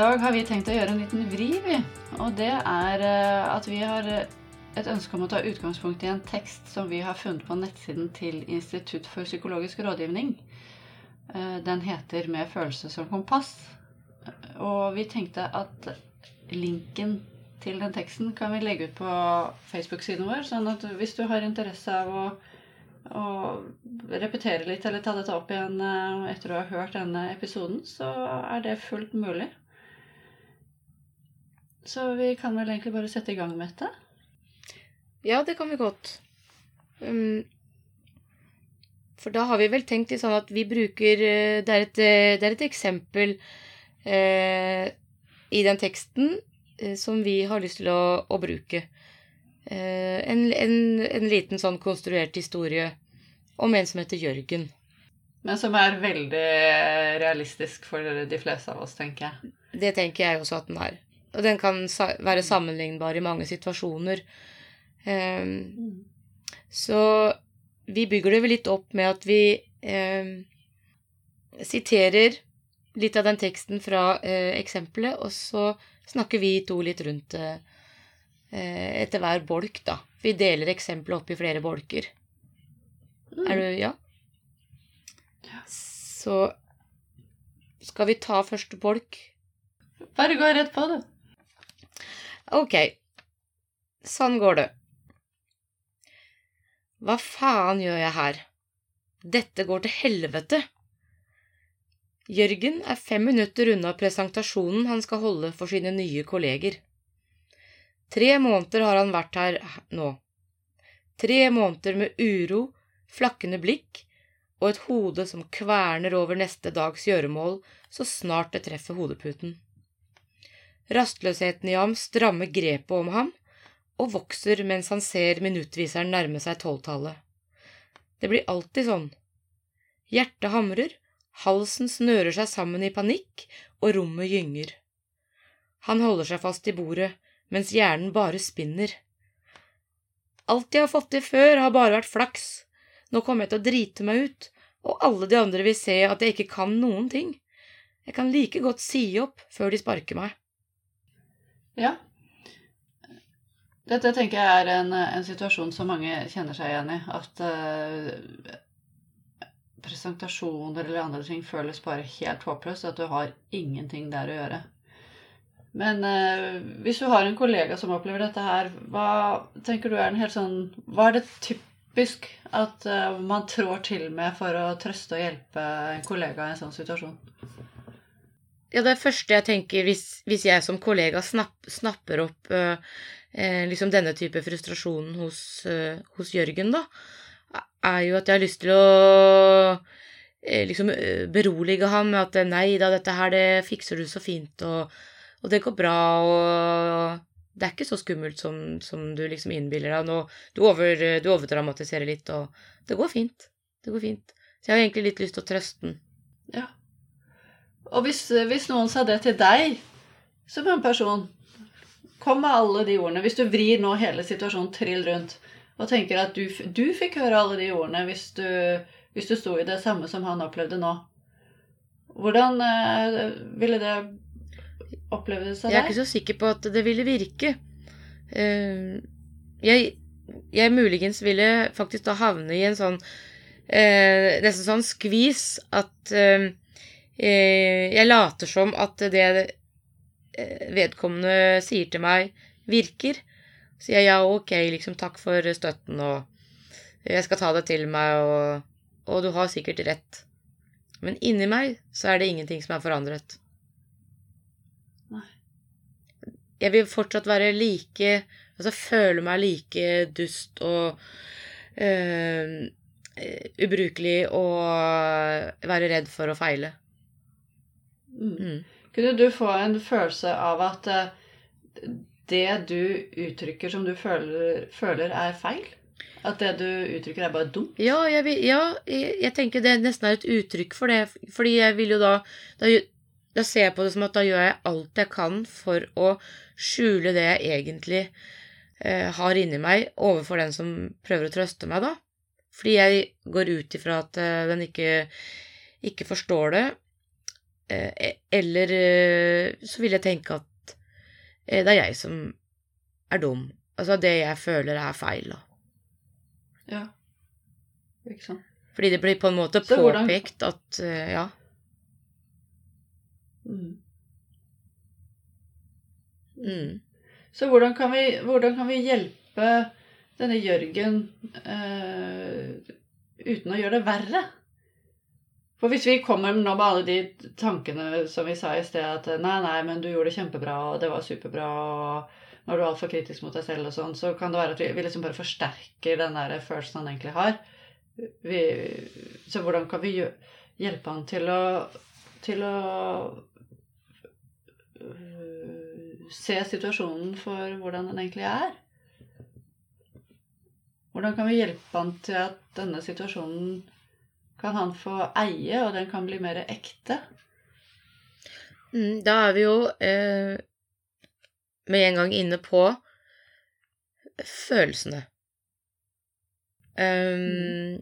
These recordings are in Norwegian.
dag har vi tenkt å gjøre en liten vri, vi. Og det er eh, at vi har eh, et ønske om å ta utgangspunkt i en tekst som vi har funnet på nettsiden til Institutt for psykologisk rådgivning. Eh, den heter 'Med følelse som kompass'. Og vi tenkte at linken til den teksten kan vi legge ut på Facebook-siden vår. Sånn at hvis du har interesse av å å, repetere litt eller ta dette opp igjen etter å ha hørt denne episoden, så er det fullt mulig. Så vi kan vel egentlig bare sette i gang med dette? Ja, det kan vi godt. Um, for da har vi vel tenkt litt sånn at vi bruker eh, Det er et, eh, det er et eksempel eh, i den teksten eh, som vi har lyst til å, å bruke. Eh, en, en, en, liten sånn konstruert historie om en som heter Jørgen. Men som er veldig realistisk for de fleste av oss, tenker jeg. Det tenker jeg også at den er. Og den kan være sammenlignbar i mange situasjoner. Um, så vi bygger det vel litt opp med at vi um, siterer litt av den teksten fra uh, eksempelet, og så snakker vi to litt rundt det uh, Eh, etter hver bolk, da. Vi deler eksempelet opp i flere bolker. Mm. Er du Ja? Så skal vi ta første bolk? Bare gå rett på, du. Ok. Sånn går det. Hva faen gjør jeg her? Dette går til helvete. Jørgen er fem minutter unna presentasjonen han skal holde for sine nye kolleger. Tre måneder har han vært her nå. Tre måneder med uro, flakkende blikk og et hode som kverner over neste dags gjøremål så snart det treffer hodeputen. Rastløsheten i ham strammer grepet om ham og vokser mens han ser minuttviseren nærme seg tolvtallet. Det blir alltid sånn. Hjertet hamrer, halsen snører seg sammen i panikk, og rommet gynger. Han holder seg fast i bordet, mens hjernen bare spinner. Alt jeg har fått til før, har bare vært flaks. Nå kommer jeg til å drite meg ut, og alle de andre vil se at jeg ikke kan noen ting. Jeg kan like godt si opp før de sparker meg. Ja. Dette tenker jeg er en, en situasjon som mange kjenner seg igjen i. At uh, presentasjoner eller andre ting føles bare helt håpløst. At du har ingenting der å gjøre. Men uh, hvis du har en kollega som opplever dette her, hva tenker du er en helt sånn Hva er det typisk at uh, man trår til med for å trøste og hjelpe en kollega i en sånn situasjon? Ja, det første jeg tenker hvis, hvis jeg som kollega snapp, snapper opp eh, eh liksom denne type frustrasjonen hos, eh, hos, Jørgen, da, er jo at jeg har lyst til å eh, liksom berolige ham med at nei da, dette her det fikser du så fint, og og det går bra, og det er ikke så skummelt som, som du liksom innbiller deg. Nå, du, over, du overdramatiserer litt, og det går fint. Det går fint. Så jeg har egentlig litt lyst til å trøste den. Ja. Og hvis, hvis noen sa det til deg som en person Kom med alle de ordene. Hvis du vrir nå hele situasjonen trill rundt og tenker at du, du fikk høre alle de ordene hvis du, hvis du sto i det samme som han opplevde nå, hvordan eh, ville det opplevdes av deg? Jeg er ikke så sikker på at det ville virke. Uh, jeg, jeg, muligens ville faktisk da havne i en sånn uh, Nesten sånn skvis at uh, jeg later som at det vedkommende sier til meg, virker. Sier jeg ja, ok, liksom takk for støtten, og jeg skal ta det til meg, og, og du har sikkert rett. Men inni meg så er det ingenting som er forandret. jeg vil fortsatt være like Altså føle meg like dust og øh, ubrukelig og være redd for å feile. Mm. Mm. Kunne du få en følelse av at uh, det du uttrykker som du føler, føler, er feil? At det du uttrykker, er bare dumt? Ja, jeg, vil, ja, jeg, jeg tenker det nesten er et uttrykk for det. Fordi jeg vil jo da, da da ser jeg på det som at da gjør jeg alt jeg kan for å skjule det jeg egentlig eh, har inni meg, overfor den som prøver å trøste meg, da. Fordi jeg går ut ifra at eh, den ikke, ikke forstår det. Eh, Eller eh, så vil jeg tenke at eh, det er jeg som er dum. Altså det jeg føler er feil, da. Ja. Ikke sant. Fordi det blir på en måte Så hvordan- påpekt at eh, Ja. Mm. Mm. Så hvordan kan vi, hvordan kan vi hjelpe denne Jørgen eh, uten å gjøre det verre? For hvis vi kommer nå med alle de tankene som vi sa i sted, at nei, nei, men du gjorde det kjempebra, og det var superbra, og nå er du altfor kritisk mot deg selv og sånn, så kan det være at vi, vi liksom bare forsterker den der følelsen han egentlig har. Vi, så hvordan kan vi hjelpe han til å, til å øh, se situasjonen for hvordan den egentlig er? Hvordan kan vi hjelpe han til at denne situasjonen kan han få eie, og den kan bli mer ekte? Mm, da er vi jo eh, med en gang inne på følelsene. Um,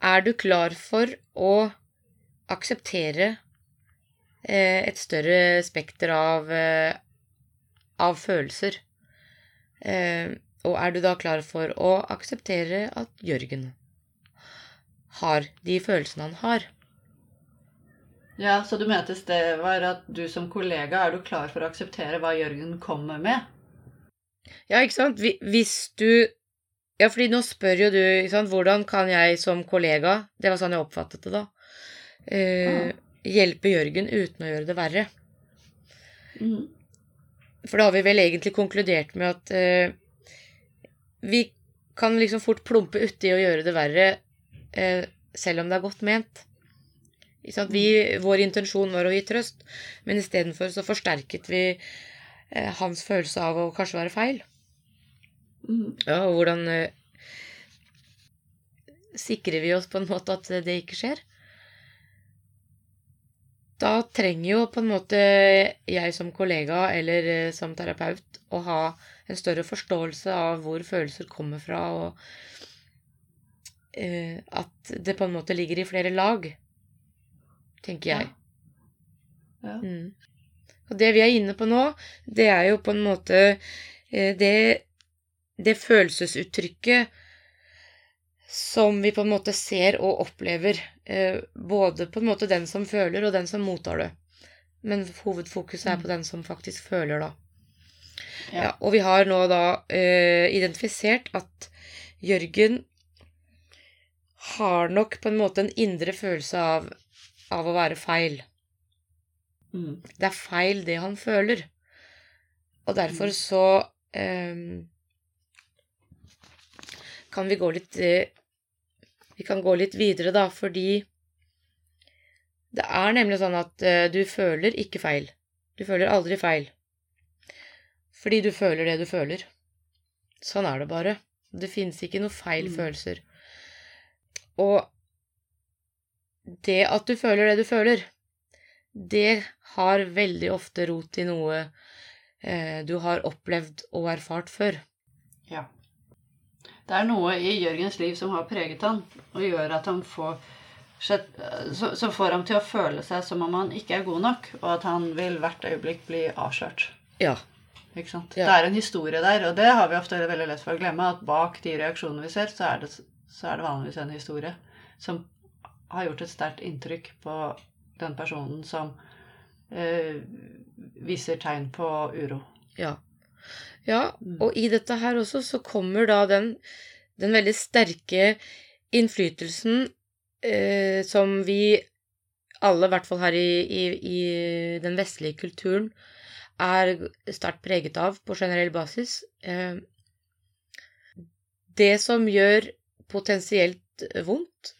Er du klar for å akseptere eh, et større spekter av, eh, av følelser? Eh, og er du da klar for å akseptere at Jørgen har de følelsene han har? Ja, Så du mente det var at du som kollega er du klar for å akseptere hva Jørgen kommer med? Ja, ikke sant? Hvis du Ja, fordi nå spør jo du, ikke sant, hvordan kan jeg som kollega Det var sånn jeg oppfattet det, da. Eh, hjelpe Jørgen uten å gjøre det verre. Mm. For da har vi vel egentlig konkludert med at eh, vi kan liksom fort plumpe uti og gjøre det verre, eh, selv om det er godt ment. Vi, vår intensjon var å gi trøst, men istedenfor så forsterket vi eh, hans følelse av å kanskje være feil. Mhm. Ja, og hvordan eh, sikrer vi oss på en måte at det ikke skjer? Da trenger jo på en måte jeg som kollega eller eh, som terapeut å ha en større forståelse av hvor følelser kommer fra, og uh, at det på en måte ligger i flere lag, tenker jeg. Ja. Mm. Og det vi er inne på nå, det er jo på en måte eh, det, det følelsesuttrykket som vi på en måte ser og opplever, eh, både på en måte den som føler og den som mottar det. Men hovedfokuset er på den som faktisk føler, da. Ja. Ja, og vi har nå da uh, identifisert at Jørgen har nok på en måte en indre følelse av, av å være feil. Mm. Det er feil det han føler. Og derfor Mm. så um, kan vi gå litt eh, Vi kan gå litt videre, da, fordi det er nemlig sånn at uh, du føler ikke feil. Du føler aldri feil. Fordi du føler det du føler. Sånn er det bare. Det finnes ikke noe feil Mm. følelser. Og det at du føler det du føler, det har veldig ofte rot i noe eh, du har opplevd og erfart før. Ja. Det er noe i Jørgens liv som har preget han, og gjør at han får så, så får ham til å føle seg som om han ikke er god nok, og at han vil hvert øyeblikk bli avslørt. Ja. Ikke sant? Ja. Det er en historie der, og det har vi ofte veldig lett for å glemme. At bak de reaksjonene vi ser, så er det, så er det vanligvis en historie som har gjort et sterkt inntrykk på den personen som eh, viser tegn på uro. Ja. ja. Mm. Og i dette her også så kommer da den, den veldig sterke innflytelsen eh, som vi alle, i hvert fall her i, i, i den vestlige kulturen, er sterkt preget av på generell basis. Eh, det som gjør potensielt vondt,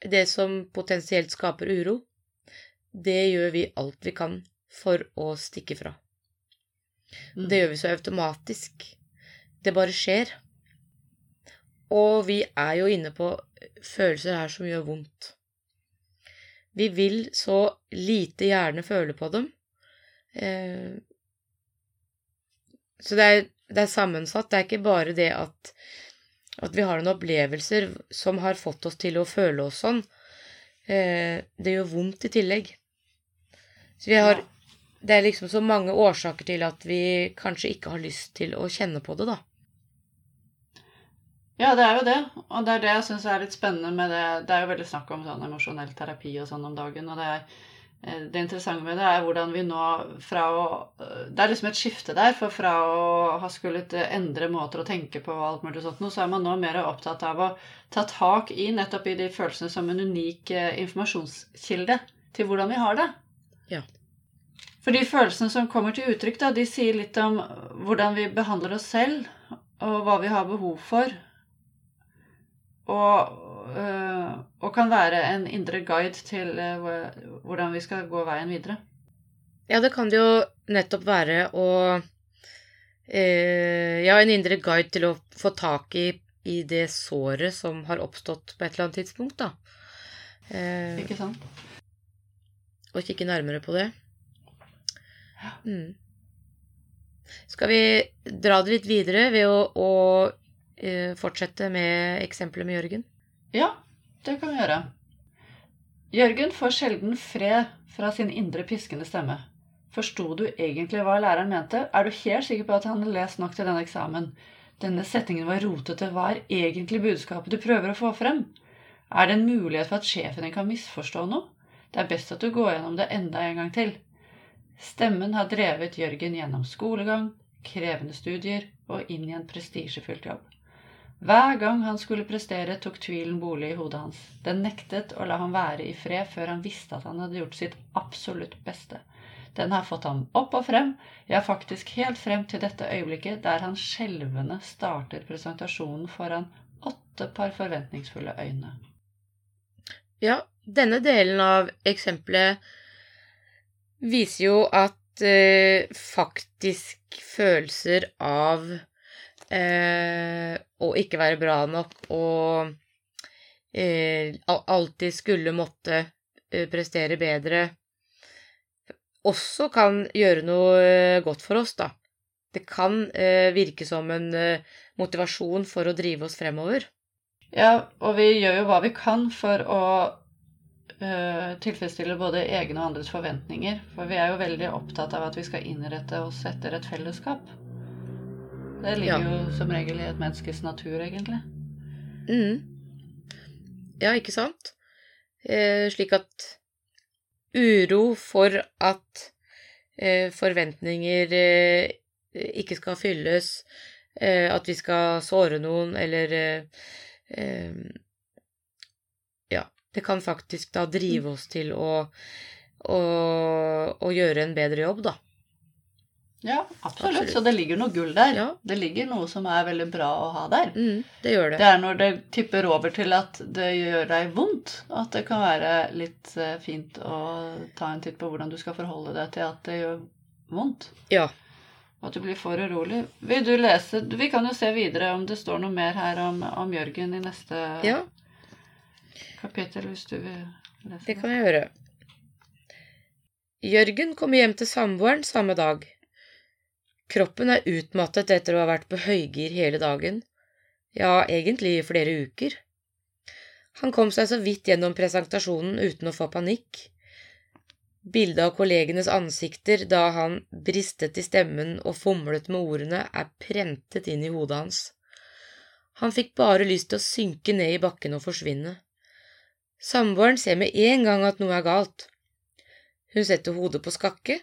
det som potensielt skaper uro, det gjør vi alt vi kan for å stikke fra. Mm. Det gjør vi så automatisk. Det bare skjer. Og vi er jo inne på følelser her som gjør vondt. Vi vil så lite gjerne føle på dem. Eh, så det er, det er sammensatt. Det er ikke bare det at, at vi har noen opplevelser som har fått oss til å føle oss sånn. eh, det gjør vondt i tillegg. Så vi har. Det er liksom så mange årsaker til at vi kanskje ikke har lyst til å kjenne på det, da. Ja, det er jo det. Og det er det jeg syns er litt spennende med det. Det er jo veldig snakk om sånn emosjonell terapi og sånn om dagen. Og det, er, det interessante med det er hvordan vi nå fra å Det er liksom et skifte der. For fra å ha skullet endre måter å tenke på og alt mulig sånt, så er man nå mer opptatt av å ta tak i nettopp i de følelsene som en unik eh, informasjonskilde til hvordan vi har det. Ja. For de følelsene som kommer til uttrykk, da, de sier litt om hvordan vi behandler oss selv, og hva vi har behov for. Og, og kan være en indre guide til øh, hvordan vi skal gå veien videre. Ja, det kan det jo nettopp være å eh, Ja, en indre guide til å få tak i, i det såret som har oppstått på et eller annet tidspunkt, da. Eh, Ikke sant? og kikke nærmere på det. Mm. Skal vi dra det litt videre ved å, å eh, fortsette med eksempelet med Jørgen? Ja, det kan vi gjøre. Jørgen får sjelden fred fra sin indre piskende stemme. Forsto du egentlig hva læreren mente? Er du helt sikker på at han har lest nok til denne eksamen? Denne setningen var rotete. Hva er egentlig budskapet du prøver å få frem? Er det en mulighet for at sjefen din kan misforstå noe? Det er best at du går gjennom det enda en gang til. Stemmen har drevet Jørgen gjennom skolegang, krevende studier og inn i en prestisjefylt jobb. Hver gang han skulle prestere, tok tvilen bolig i hodet hans. Den nektet å la ham være i fred før han visste at han hadde gjort sitt absolutt beste. Den har fått ham opp og frem, ja, faktisk helt frem til dette øyeblikket der han skjelvende starter presentasjonen foran åtte par forventningsfulle øyne. Ja, denne delen av eksempelet viser jo at eh, faktisk følelser av eh, og ikke være bra nok og eh, alltid skulle måtte eh, prestere bedre, også kan gjøre noe eh, godt for oss, da. Det kan eh, virke som en motivasjon for å drive oss fremover. Ja, og vi gjør jo hva vi kan for å tilfredsstille både egne og andres forventninger. For vi er jo veldig opptatt av at vi skal innrette oss etter et fellesskap. Det ligger Ja. jo som regel i et menneskes natur, egentlig. Mm. Ja, ikke sant? Eh, slik at uro for at eh, forventninger eh, ikke skal fylles, eh, at vi skal såre noen, eller eh, eh, Ja, det kan faktisk da drive oss til å, å, å gjøre en bedre jobb, da. Ja, absolutt. Absolutt. Så det ligger noe gull der. Ja. Det ligger noe som er veldig bra å ha der. Mm, det gjør det. Det er når det tipper over til at det gjør deg vondt, at det kan være litt eh, fint å ta en titt på hvordan du skal forholde deg til at det gjør vondt. Ja. Og at du blir for urolig. Vil du lese Vi kan jo se videre om det står noe mer her om, om Jørgen i neste ja, kapittel, hvis du vil lese det kan jeg gjøre. Jørgen kommer hjem til samboeren samme dag. Kroppen er utmattet etter å ha vært på høygir hele dagen, ja, egentlig i flere uker. Han kom seg så vidt gjennom presentasjonen uten å få panikk. Bildet av kollegenes ansikter da han bristet i stemmen og fomlet med ordene, er prentet inn i hodet hans. Han fikk bare lyst til å synke ned i bakken og forsvinne. Samboeren ser med en gang at noe er galt. Hun setter hodet på skakke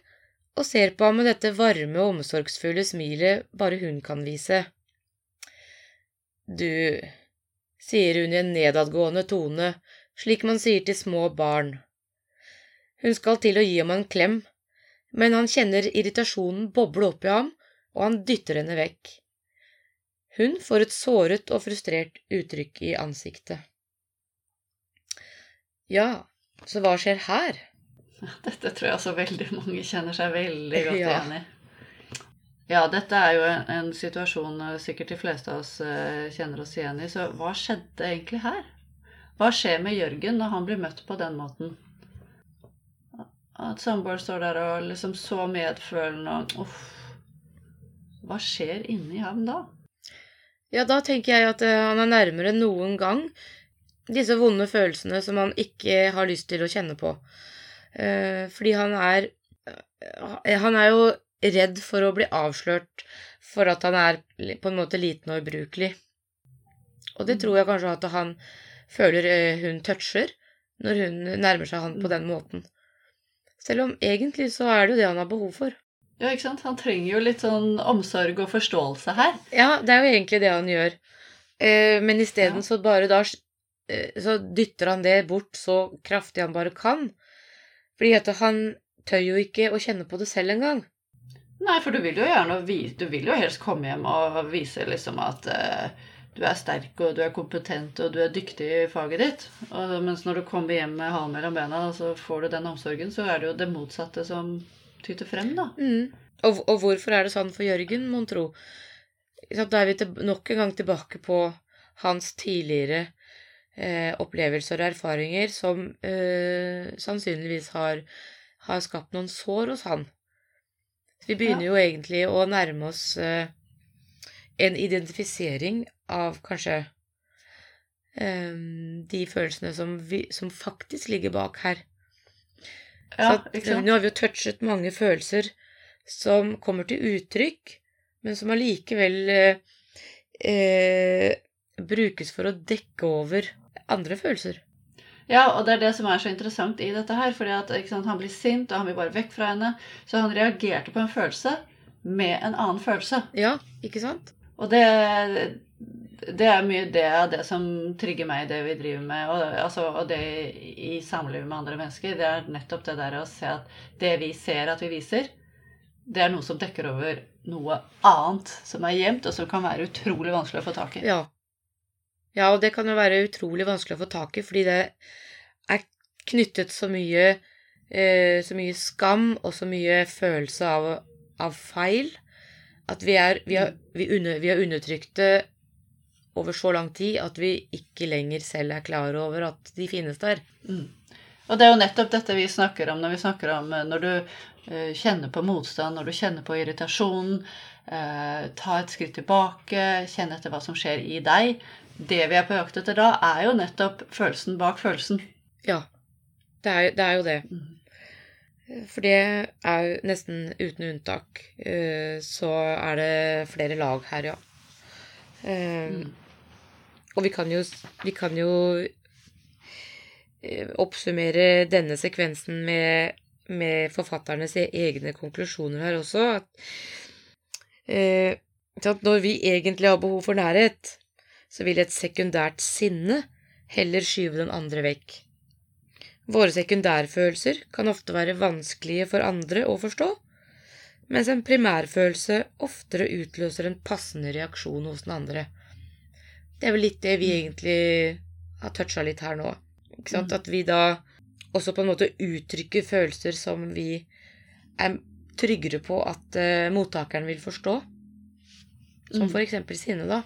og ser på ham med dette varme og omsorgsfulle smilet bare hun kan vise. Du, sier hun i en nedadgående tone, slik man sier til små barn. Hun skal til å gi ham en klem, men han kjenner irritasjonen boble opp i ham, og han dytter henne vekk. Hun får et såret og frustrert uttrykk i ansiktet. Ja, så hva skjer her? Dette tror jeg også veldig mange kjenner seg veldig godt Ja. igjen i. Ja, dette er jo en, en situasjon eh, sikkert de fleste av oss eh, kjenner oss igjen i. Så hva skjedde egentlig her? Hva skjer med Jørgen når han blir møtt på den måten? At samboeren står der og liksom så medfølende og uff. Hva skjer inni ham da? Ja, da tenker jeg at eh, han er nærmere enn noen gang disse vonde følelsene som han ikke har lyst til å kjenne på. Eh, fordi han er eh, Han er jo redd for å bli avslørt for at han er på en måte liten og ubrukelig. Og det tror jeg kanskje at han føler eh, hun toucher når hun nærmer seg han på den måten. Selv om egentlig så er det jo det han har behov for. Ja, ikke sant? Han trenger jo litt sånn omsorg og forståelse her. Ja, det er jo egentlig det han gjør. Men isteden Ja. så bare da Så dytter han det bort så kraftig han bare kan. Fordi at han tør jo ikke å kjenne på det selv engang. Nei, for du vil jo gjerne du vil jo helst komme hjem og vise liksom at uh, du er sterk og du er kompetent og du er dyktig i faget ditt. Og, mens når du kommer hjem med halen mellom bena og så får du den omsorgen, så er det jo det motsatte som tyter frem, da. Mm. Og, og hvorfor er det sånn for Jørgen, mon tro? Da er vi til, nok en gang tilbake på hans tidligere eh, opplevelser og erfaringer som eh, sannsynligvis har, har skapt noen sår hos han. Så vi begynner jo egentlig å nærme oss eh, en identifisering av kanskje eh, de følelsene som, vi, som faktisk ligger bak her. Ja, Så at. Nå har vi jo touchet mange følelser som kommer til uttrykk, men som allikevel eh, eh, brukes for å dekke over andre følelser. Ja, og det er det som er så interessant i dette her. fordi at sant, han blir sint, og han vil bare vekk fra henne. Så han reagerte på en følelse med en annen følelse. Ja, ikke sant? Og det, det er mye det det som trigger meg i det vi driver med, og, altså, og det i samlivet med andre mennesker. Det er nettopp det der å se at det vi ser at vi viser, det er noe som dekker over noe annet som er gjemt, og som kan være utrolig vanskelig å få tak i. Ja. Ja, og det kan jo være utrolig vanskelig å få tak i, fordi det er knyttet så mye, eh, så mye skam og så mye følelse av, av feil at vi er, vi, har, vi, under, vi har undertrykt det over så lang tid at vi ikke lenger selv er klar over at de finnes der. Mm. Og det er jo nettopp dette vi snakker om når vi snakker om eh, når du eh, kjenner på motstand, når du kjenner på irritasjon, eh, ta et skritt tilbake, kjenne etter hva som skjer i deg. Det vi er på jakt etter da, er jo nettopp følelsen bak følelsen. Ja, det er, det er jo det. Mm. For det er jo nesten uten unntak. eh, Så er det flere lag her, ja. Eh, Mm. Og vi kan jo, vi kan jo eh, oppsummere denne sekvensen med, med forfatternes egne konklusjoner her også. At, eh, at når vi egentlig har behov for nærhet, så vil et sekundært sinne heller skyve den andre vekk. Våre sekundærfølelser kan ofte være vanskelige for andre å forstå, mens en primærfølelse oftere utløser en passende reaksjon hos den andre. Det er vel litt det vi egentlig har toucha litt her nå. Mm. At vi da også på en måte uttrykker følelser som vi er tryggere på at uh, mottakeren vil forstå. Som Mm. for eksempel sinne, da.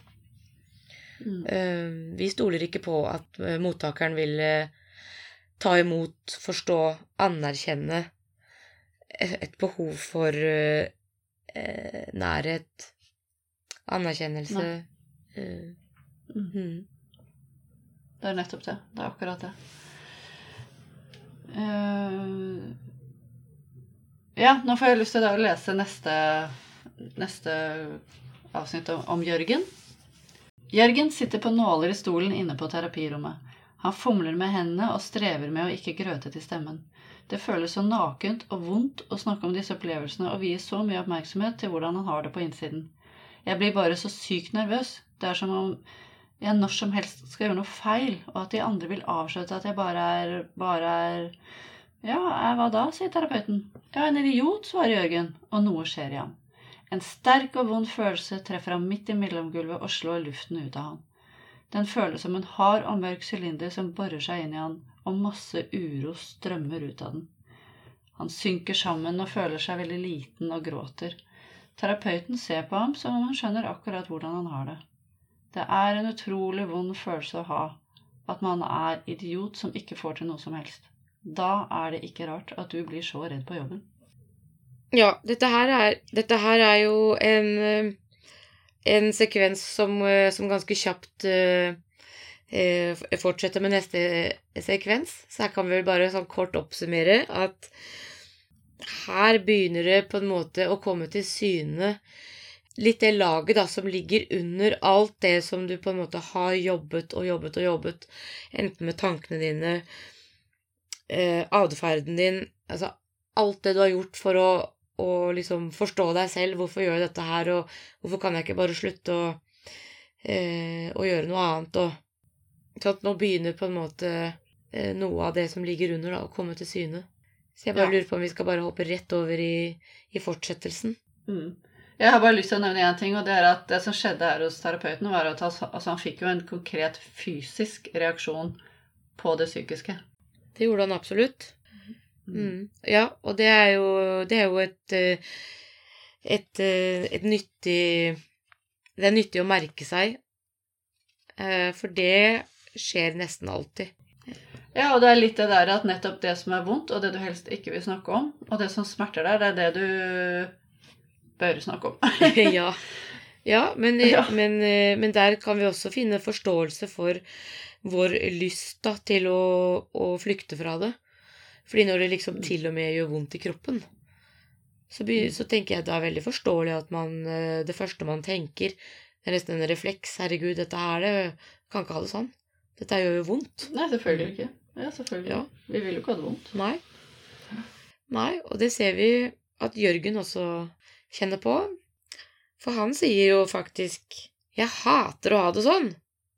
Mm. Eh, Vi stoler ikke på at eh, mottakeren vil eh, ta imot, forstå, anerkjenne et behov for nærhet, anerkjennelse Mm. mhm. Det er nettopp det. Det er akkurat det. Uh, ja, nå får jeg lyst til å lese neste, neste avsnitt om, om Jørgen. Jørgen sitter på nåler i stolen inne på terapirommet. Han fomler med hendene og strever med å ikke grøte til stemmen. Det føles så nakent og vondt å snakke om disse opplevelsene og vie så mye oppmerksomhet til hvordan han har det på innsiden. Jeg blir bare så sykt nervøs. Det er som om jeg når som helst skal gjøre noe feil, og at de andre vil avslutte at jeg bare er bare er Ja, er hva da? sier terapeuten. Ja, en idiot, svarer Jørgen, og noe skjer i ham. En sterk og vond følelse treffer ham midt i mellomgulvet og slår luften ut av han. Den føles som en hard og mørk sylinder som borer seg inn i han, og masse uro strømmer ut av den. Han synker sammen og føler seg veldig liten og gråter. Terapeuten ser på ham som om han skjønner akkurat hvordan han har det. Det er en utrolig vond følelse å ha, at man er idiot som ikke får til noe som helst. Da er det ikke rart at du blir så redd på jobben. Ja, dette her er, dette her er jo en, eh, en sekvens som, eh, som ganske kjapt eh, fortsetter med neste sekvens. Så her kan vi vel bare sånn kort oppsummere at her begynner det på en måte å komme til syne litt det laget da som ligger under alt det som du på en måte har jobbet og jobbet og jobbet, enten med tankene dine, eh, atferden din, altså alt det du har gjort for å, å liksom forstå deg selv, hvorfor gjør jeg dette her, og hvorfor kan jeg ikke bare slutte å, eh, å gjøre noe annet, og sånn at nå begynner på en måte eh, noe av det som ligger under, da, å komme til syne. Så jeg bare Ja. lurer på om vi skal bare hoppe rett over i, i fortsettelsen. Mm. Jeg har bare lyst til å nevne én ting, og det er at det som skjedde her hos terapeuten, var at altså han fikk jo en konkret fysisk reaksjon på det psykiske. Det gjorde han absolutt. Mm. Ja, og det er jo, det er jo et, eh, et, eh, et nyttig Det er nyttig å merke seg, eh, for det skjer nesten alltid. Ja, og det er litt det der at nettopp det som er vondt, og det du helst ikke vil snakke om, og det som smerter deg, det er det du bør snakke om. ja. ja, men, Ja. Men, men der kan vi også finne forståelse for vår lyst da, til å, å flykte fra det. Fordi når det liksom til og med gjør vondt i kroppen, så, så tenker jeg at det er veldig forståelig at man eh, Det første man tenker, det er nesten en refleks. Herregud, dette her, det kan ikke ha det sånn. Dette gjør jo vondt. Nei, selvfølgelig ikke. Ja, selvfølgelig. Ja. Vi vil jo ikke ha det vondt. Nei. Nei, og det ser vi at Jørgen også kjenner på. For han sier jo faktisk 'Jeg hater å ha det sånn',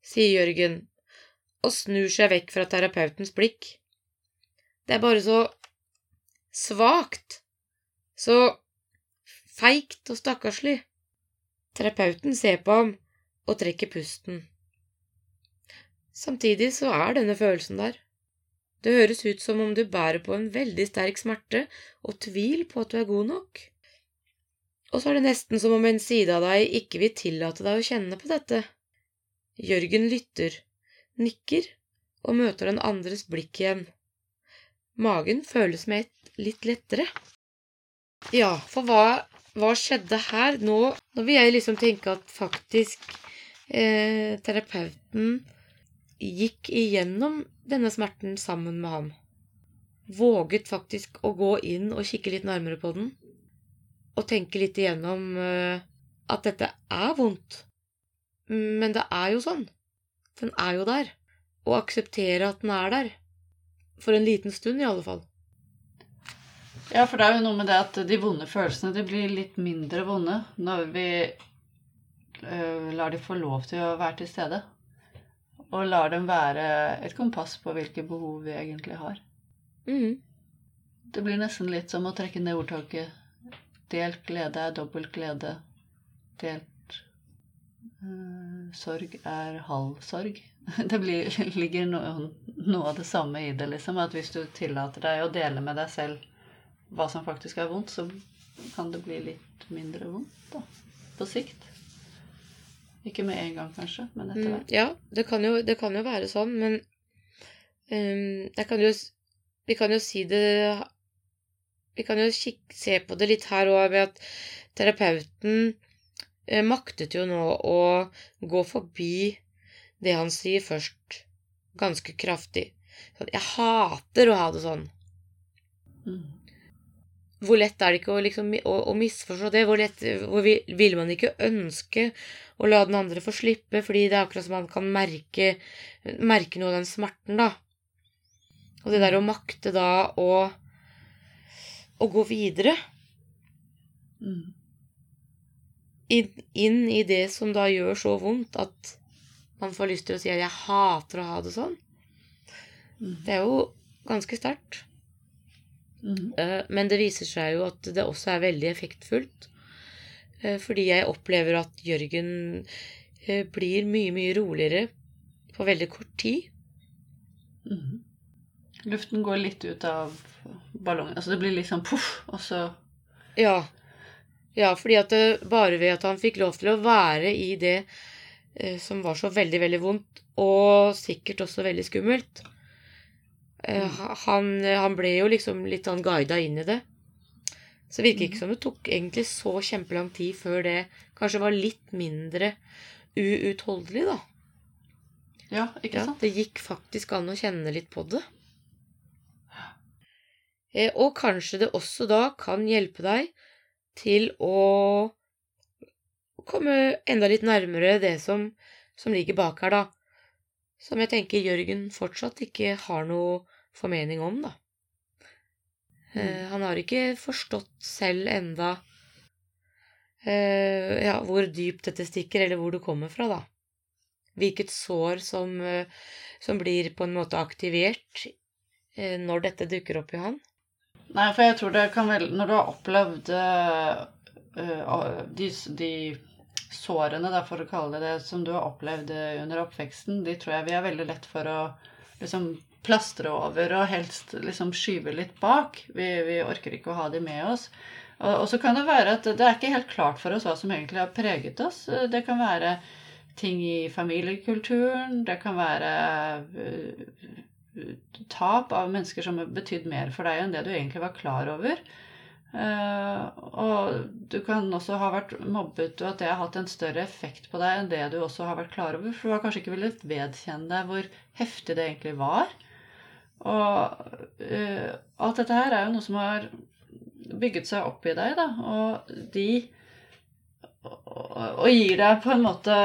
sier Jørgen, og snur seg vekk fra terapeutens blikk. Det er bare så svakt, så feigt og stakkarslig. Terapeuten ser på ham og trekker pusten. Samtidig så er denne følelsen der. Det høres ut som om du bærer på en veldig sterk smerte og tvil på at du er god nok. Og så er det nesten som om en side av deg ikke vil tillate deg å kjenne på dette. Jørgen lytter, nikker og møter den andres blikk igjen. Magen føles med ett litt lettere. Ja, for hva, hva skjedde her? Nå, nå vil jeg liksom tenke at faktisk eh, terapeuten gikk igjennom denne smerten sammen med ham. Våget faktisk å gå inn og kikke litt nærmere på den. Og tenke litt igjennom eh, at dette er vondt. Men det er jo sånn. Den er jo der. Og akseptere at den er der. For en liten stund, i alle fall. Ja, for det er jo noe med det at de vonde følelsene de blir litt mindre vonde når vi øh, lar de få lov til å være til stede. Og lar dem være et kompass på hvilke behov vi egentlig har. Mm. Det blir nesten litt som å trekke ned ordtaket Delt glede er dobbelt glede. Delt øh, sorg er halv sorg. Det blir, ligger noe, noe av det samme i det, liksom. At hvis du tillater deg å dele med deg selv hva som faktisk er vondt, så kan det bli litt mindre vondt, da. På sikt. Ikke med en gang, kanskje, men etter Mm, ja, det kan, jo, det kan jo være sånn, men um, kan jo, Vi kan jo si det Vi kan jo se på det litt her òg, ved at terapeuten eh, maktet jo nå å gå forbi det han sier først, ganske kraftig. Sånn, jeg hater å ha det sånn. Mm. Hvor lett er det ikke å, liksom, å, å misforstå det? Hvor, lett, hvor vil, vil man ikke ønske å la den andre få slippe, fordi det er akkurat som man kan merke, merke noe av den smerten, da. Og det der å makte da å, å gå videre Mm. inn, inn i det som da gjør så vondt at man får lyst til å si at 'jeg hater å ha det sånn', Mm. det er jo ganske sterkt. Mm. Men det viser seg jo at det også er veldig effektfullt. Eh, Fordi jeg opplever at Jørgen eh, blir mye, mye roligere på veldig kort tid. Mm. Luften går litt ut av ballongen. Altså det blir liksom poff, og så Ja. ja, fordi at det, bare ved at han fikk lov til å være i det som var så veldig, veldig vondt, og sikkert også veldig skummelt eh, han, han ble jo liksom litt sånn guida inn i det. Så det virker ikke som det tok egentlig så kjempelang tid før det kanskje var litt mindre uutholdelig, da. Ja, ikke Ja, sant? det gikk faktisk an å kjenne litt på det. Eh, og kanskje det også da kan hjelpe deg til å komme enda litt nærmere det som, som ligger bak her, da. Som jeg tenker Jørgen fortsatt ikke har noe formening om, da. Eh, han har ikke forstått selv enda eh, ja, hvor dypt dette stikker, eller hvor det kommer fra, da. Hvilket sår som, eh, som blir på en måte aktivert eh, når dette dukker opp i han. Nei, for jeg tror det kan vel Når du har opplevd de, de sårene, da, for å kalle det det, som du har opplevd eh, under oppveksten, de tror jeg vi er veldig lett for å liksom plastre over og helst liksom skyve litt bak. Vi, vi orker ikke å ha de med oss. Og, og så kan det være at det er ikke helt klart for oss hva som egentlig har preget oss. Det kan være ting i familiekulturen, det kan være eh, tap av mennesker som har betydd mer for deg enn det du egentlig var klar over. Eh, og du kan også ha vært mobbet, og at det har hatt en større effekt på deg enn det du også har vært klar over. For du har kanskje ikke villet vedkjenne deg hvor heftig det egentlig var. Og uh, alt dette her er jo noe som har bygget seg opp i deg, da. Og de og, og gir deg på en måte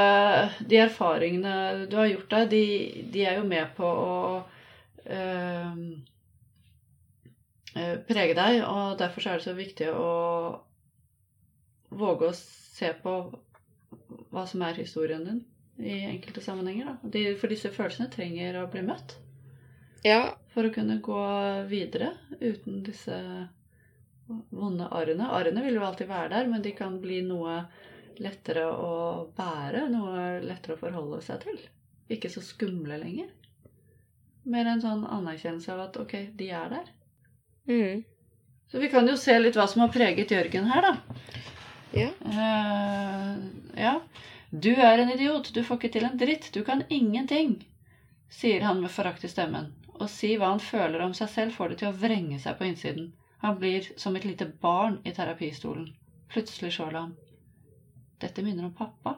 De erfaringene du har gjort deg, de, de er jo med på å eh, prege deg, og derfor så er det så viktig å våge å se på hva som er historien din i enkelte sammenhenger. De, for disse følelsene trenger å bli møtt Ja, for å kunne gå videre uten disse vonde arrene. Arrene vil jo alltid være der, men de kan bli noe lettere å bære, noe lettere å forholde seg til. Ikke så skumle lenger. Mer en sånn anerkjennelse av at ok, de er der. Mm, Så vi kan jo se litt hva som har preget Jørgen her, da. ja. Uh, ja. Du er en idiot. Du får ikke til en dritt. Du kan ingenting, sier han med forakt i stemmen. Å si hva han føler om seg selv, får det til å vrenge seg på innsiden. Han blir som et lite barn i terapistolen. Plutselig slår det ham. Dette minner om pappa.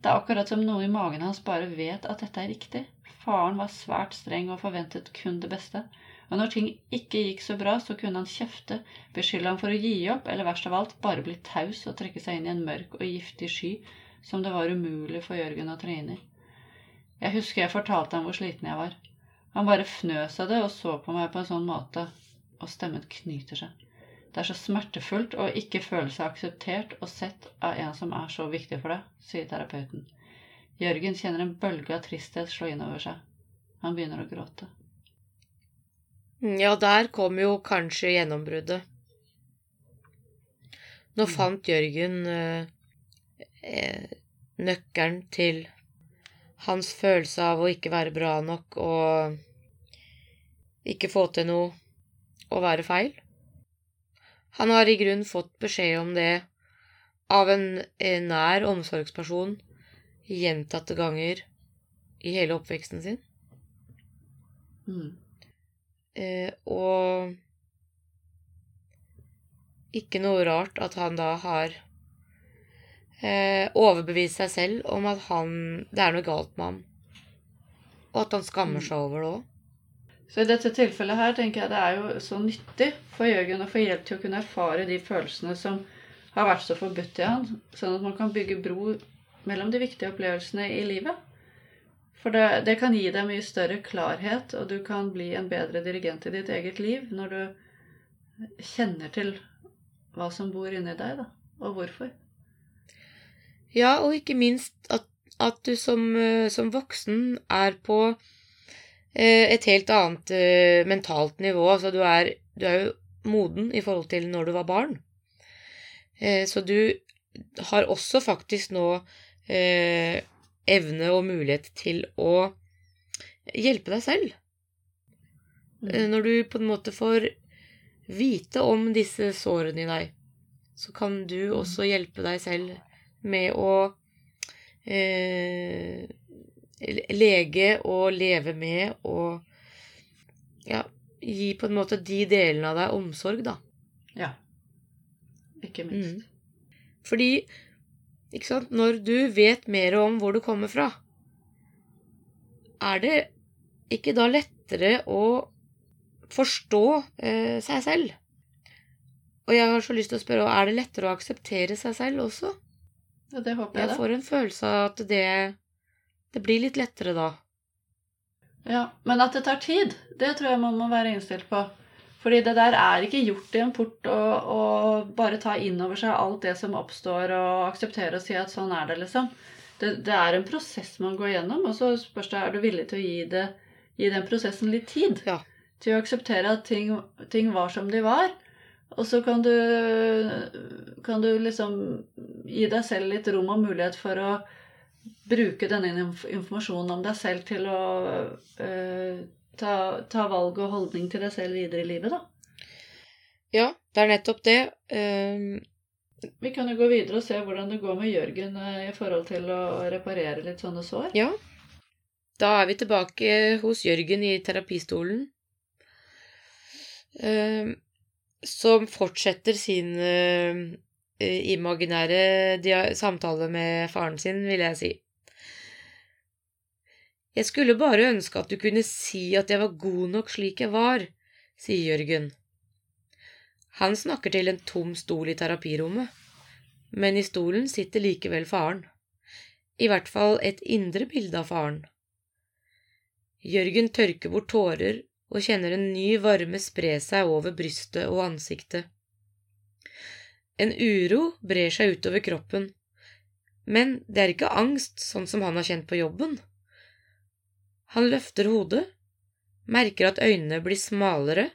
Det er akkurat som noe i magen hans bare vet at dette er riktig. Faren var svært streng og forventet kun det beste. Og når ting ikke gikk så bra, så kunne han kjefte, beskylde ham for å gi opp, eller verst av alt, bare bli taus og trekke seg inn i en mørk og giftig sky som det var umulig for Jørgen å tre inn i. Jeg husker jeg fortalte ham hvor sliten jeg var. Han bare fnøs av det og så på meg på en sånn måte, og stemmen knyter seg. Det er så smertefullt å ikke føle seg akseptert og sett av en som er så viktig for deg, sier terapeuten. Jørgen kjenner en bølge av tristhet slå innover seg. Han begynner å gråte. Mm, Ja, der kom jo kanskje gjennombruddet. Nå Mm. fant Jørgen eh, eh, nøkkelen til hans følelse av å ikke være bra nok og ikke få til noe og være feil. Han har i grunnen fått beskjed om det av en, en nær omsorgsperson gjentatte ganger i hele oppveksten sin. Mm. Eh, og ikke noe rart at han da har eh, overbevist seg selv om at han, det er noe galt med ham. Og at han skammer Mm. seg over det òg. Så i dette tilfellet her tenker jeg det er jo så nyttig for Jørgen å få hjelp til å kunne erfare de følelsene som har vært så forbudt i han, sånn at man kan bygge bro mellom de viktige opplevelsene i livet. For det, det kan gi deg mye større klarhet, og du kan bli en bedre dirigent i ditt eget liv når du kjenner til hva som bor inni deg, da, og hvorfor. Ja, og ikke minst at, at du som, eh, som voksen er på eh, et helt annet eh, mentalt nivå. Altså du er, du er jo moden i forhold til når du var barn. Så du har også faktisk nå evne og mulighet til å hjelpe deg selv. Eh, Når du på en måte får vite om disse sårene i deg, så kan du også hjelpe deg selv med å eh, lege og leve med og ja, gi på en måte de delene av deg omsorg, da. Ja. Ikke minst. Fordi, ikke sant, når du vet mer om hvor du kommer fra, er det ikke da lettere å forstå eh, seg selv? Og jeg har så lyst til å spørre, er det lettere å akseptere seg selv også? Ja, det håper jeg, Jeg får en følelse av at det, det blir litt lettere da. Ja, Men at det tar tid, det tror jeg man må være innstilt på. Fordi det der er ikke gjort i en port å, å bare ta inn over seg alt det som oppstår, og akseptere og si at sånn er det, liksom. Det, det er en prosess man går gjennom, og så spørs det er du villig til å gi, det, gi den prosessen litt tid. Ja. Til å akseptere at ting, ting var som de var. Og så kan du, kan du liksom gi deg selv litt rom og mulighet for å bruke denne informasjonen om deg selv til å øh, ta, ta valg og holdning til deg selv videre i livet, da. Ja, det er nettopp det. Ehm, Vi kan jo gå videre og se hvordan det går med Jørgen øh, i forhold til å reparere litt sånne sår. ja. Da er vi tilbake hos Jørgen i terapistolen. Ehm, som fortsetter sin eh, imaginære samtale med faren sin, vil jeg si. Jeg skulle bare ønske at du kunne si at jeg var god nok slik jeg var, sier Jørgen. Han snakker til en tom stol i terapirommet, men i stolen sitter likevel faren. I hvert fall et indre bilde av faren. Jørgen tørker bort tårer og kjenner en ny varme spre seg over brystet og ansiktet. En uro brer seg utover kroppen, men det er ikke angst sånn som han har kjent på jobben. Han løfter hodet, merker at øynene blir smalere,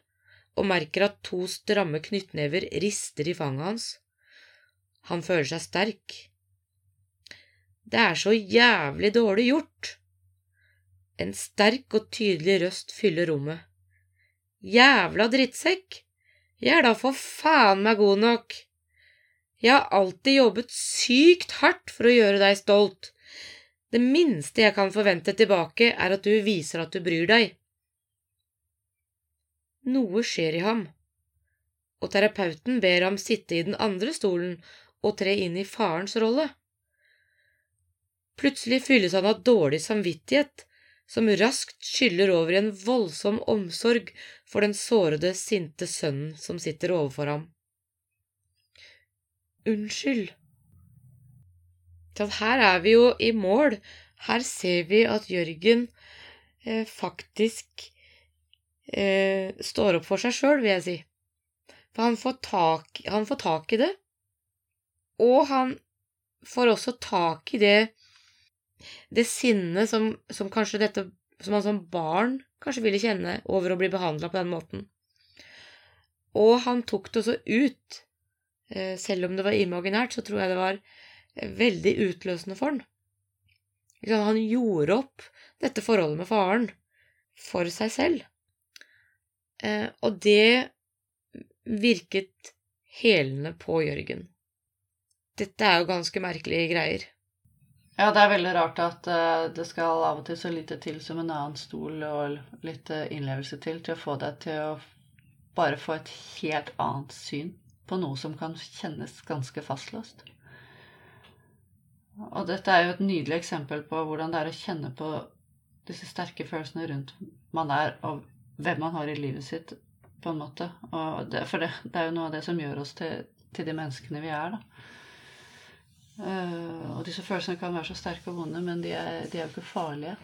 og merker at to stramme knyttnever rister i fanget hans. Han føler seg sterk. Det er så jævlig dårlig gjort. En sterk og tydelig røst fyller rommet. Jævla drittsekk! Jeg er da for faen meg god nok. Jeg har alltid jobbet sykt hardt for å gjøre deg stolt. Det minste jeg kan forvente tilbake, er at du viser at du bryr deg. Noe skjer i ham, og terapeuten ber ham sitte i den andre stolen og tre inn i farens rolle. Plutselig fylles han av dårlig samvittighet, som raskt skyller over i en voldsom omsorg for den sårede, sinte sønnen som sitter overfor ham. Unnskyld. Så her er vi jo i mål. Her ser vi at Jørgen eh, faktisk eh, står opp for seg sjøl, vil jeg si. For han får, tak, han får tak i det, og han får også tak i det det sinnet som, som kanskje dette som han som barn kanskje ville kjenne over å bli behandla på den måten. Og han tok det også ut. Eh, Selv om det var imaginært, så tror jeg det var veldig utløsende for han. Han gjorde opp dette forholdet med faren for seg selv. Eh, Og det virket helende på Jørgen. Dette er jo ganske merkelige greier. Ja, det er veldig rart at eh, det skal av og til så lite til som en annen stol og litt eh, innlevelse til til å få deg til å bare få et helt annet syn på noe som kan kjennes ganske fastlåst. Og dette er jo et nydelig eksempel på hvordan det er å kjenne på disse sterke følelsene rundt man er, og hvem man har i livet sitt, på en måte. Det, for det, det er jo noe av det som gjør oss til, til de menneskene vi er, da. Uh, og disse følelsene kan være så sterke og vonde, men de er, de er jo ikke farlige.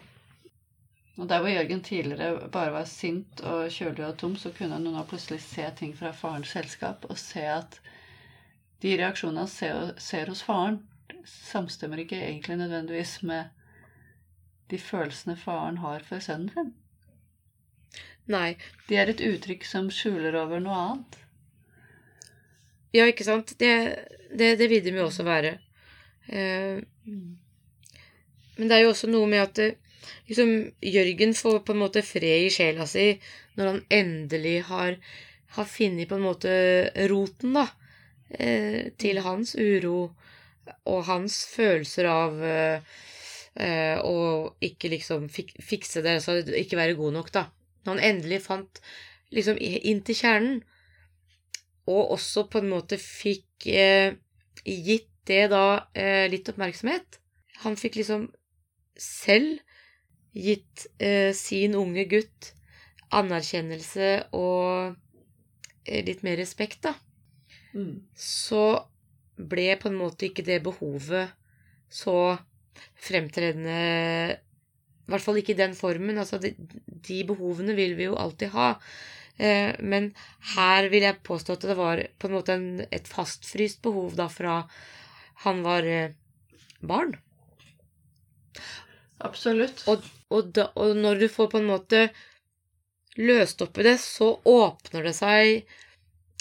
Og der hvor Jørgen tidligere bare var sint og kjølig og tom, så kunne han nå plutselig se ting fra farens selskap og se at de reaksjonene han ser, ser hos faren, samstemmer ikke egentlig nødvendigvis med de følelsene faren har for sønnen sin. Nei, De er et uttrykk som skjuler over noe annet. Ja, ikke sant? Det, det, det vil de jo også være. Eh, men det er jo også noe med at liksom, Jørgen får på en måte fred i sjela si når han endelig har, har funnet på en måte roten, da, eh, til hans uro og hans følelser av eh, eh, å ikke liksom fik fikse det, altså ikke være god nok, da. Når han endelig fant liksom inn til kjernen, og også på en måte fikk eh, gitt det da eh, litt oppmerksomhet. Han fikk liksom selv gitt eh, sin unge gutt anerkjennelse og eh, litt mer respekt, da, Mm. så ble på en måte ikke det behovet så fremtredende I hvert fall ikke i den formen. Altså, de, de behovene vil vi jo alltid ha. Eh, men her vil jeg påstå at det var på en måte en, et fastfryst behov da fra han var eh, barn. Absolutt. Og, og, da, og når du får på en måte løst opp i det, så åpner det seg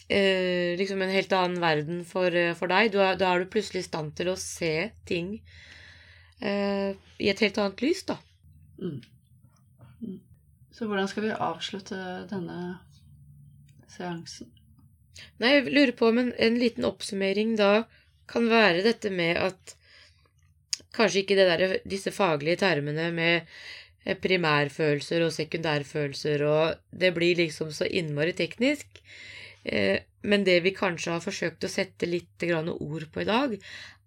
eh, liksom en helt annen verden for, eh, for deg. Du er, da er du plutselig i stand til å se ting eh, i et helt annet lys, da. Mm. Mm. Så hvordan skal vi avslutte denne seansen? Nei, jeg lurer på om en, en liten oppsummering da kan være dette med at kanskje ikke det der, disse faglige termene med eh, primærfølelser og sekundærfølelser og Det blir liksom så innmari teknisk. Eh, men det vi kanskje har forsøkt å sette litt ord på i dag,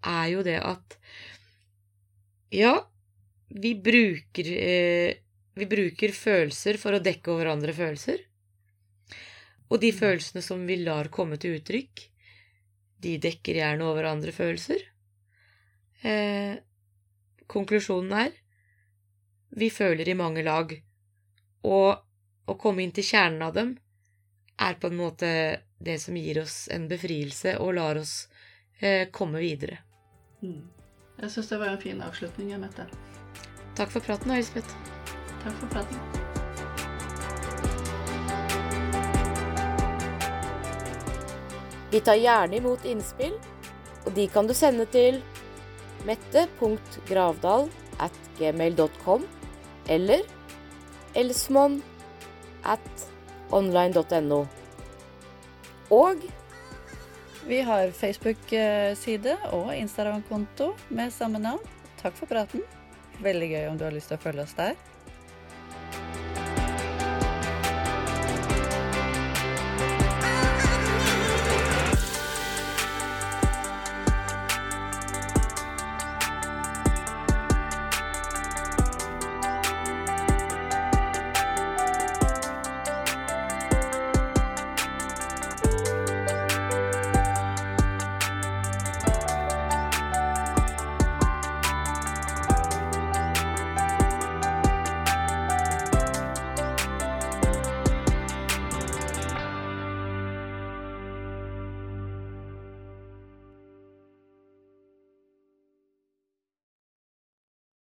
er jo det at Ja, vi bruker eh, Vi bruker følelser for å dekke over andre følelser. Og de følelsene som vi lar komme til uttrykk, de dekker gjerne over andre følelser. Eh, konklusjonen er vi føler i mange lag, og å komme inn til kjernen av dem er på en måte det som gir oss en befrielse og lar oss eh, komme videre. Mm. Jeg syns det var en fin avslutning, Mette. Takk for praten, Elisabeth. Takk for praten. Vi tar gjerne imot innspill, og de kan du sende til mette.gravdal at gmail.com eller elsmon at online.no. Og Vi har Facebook-side og Instagram-konto med samme navn. Takk for praten. Veldig gøy om du har lyst til å følge oss der.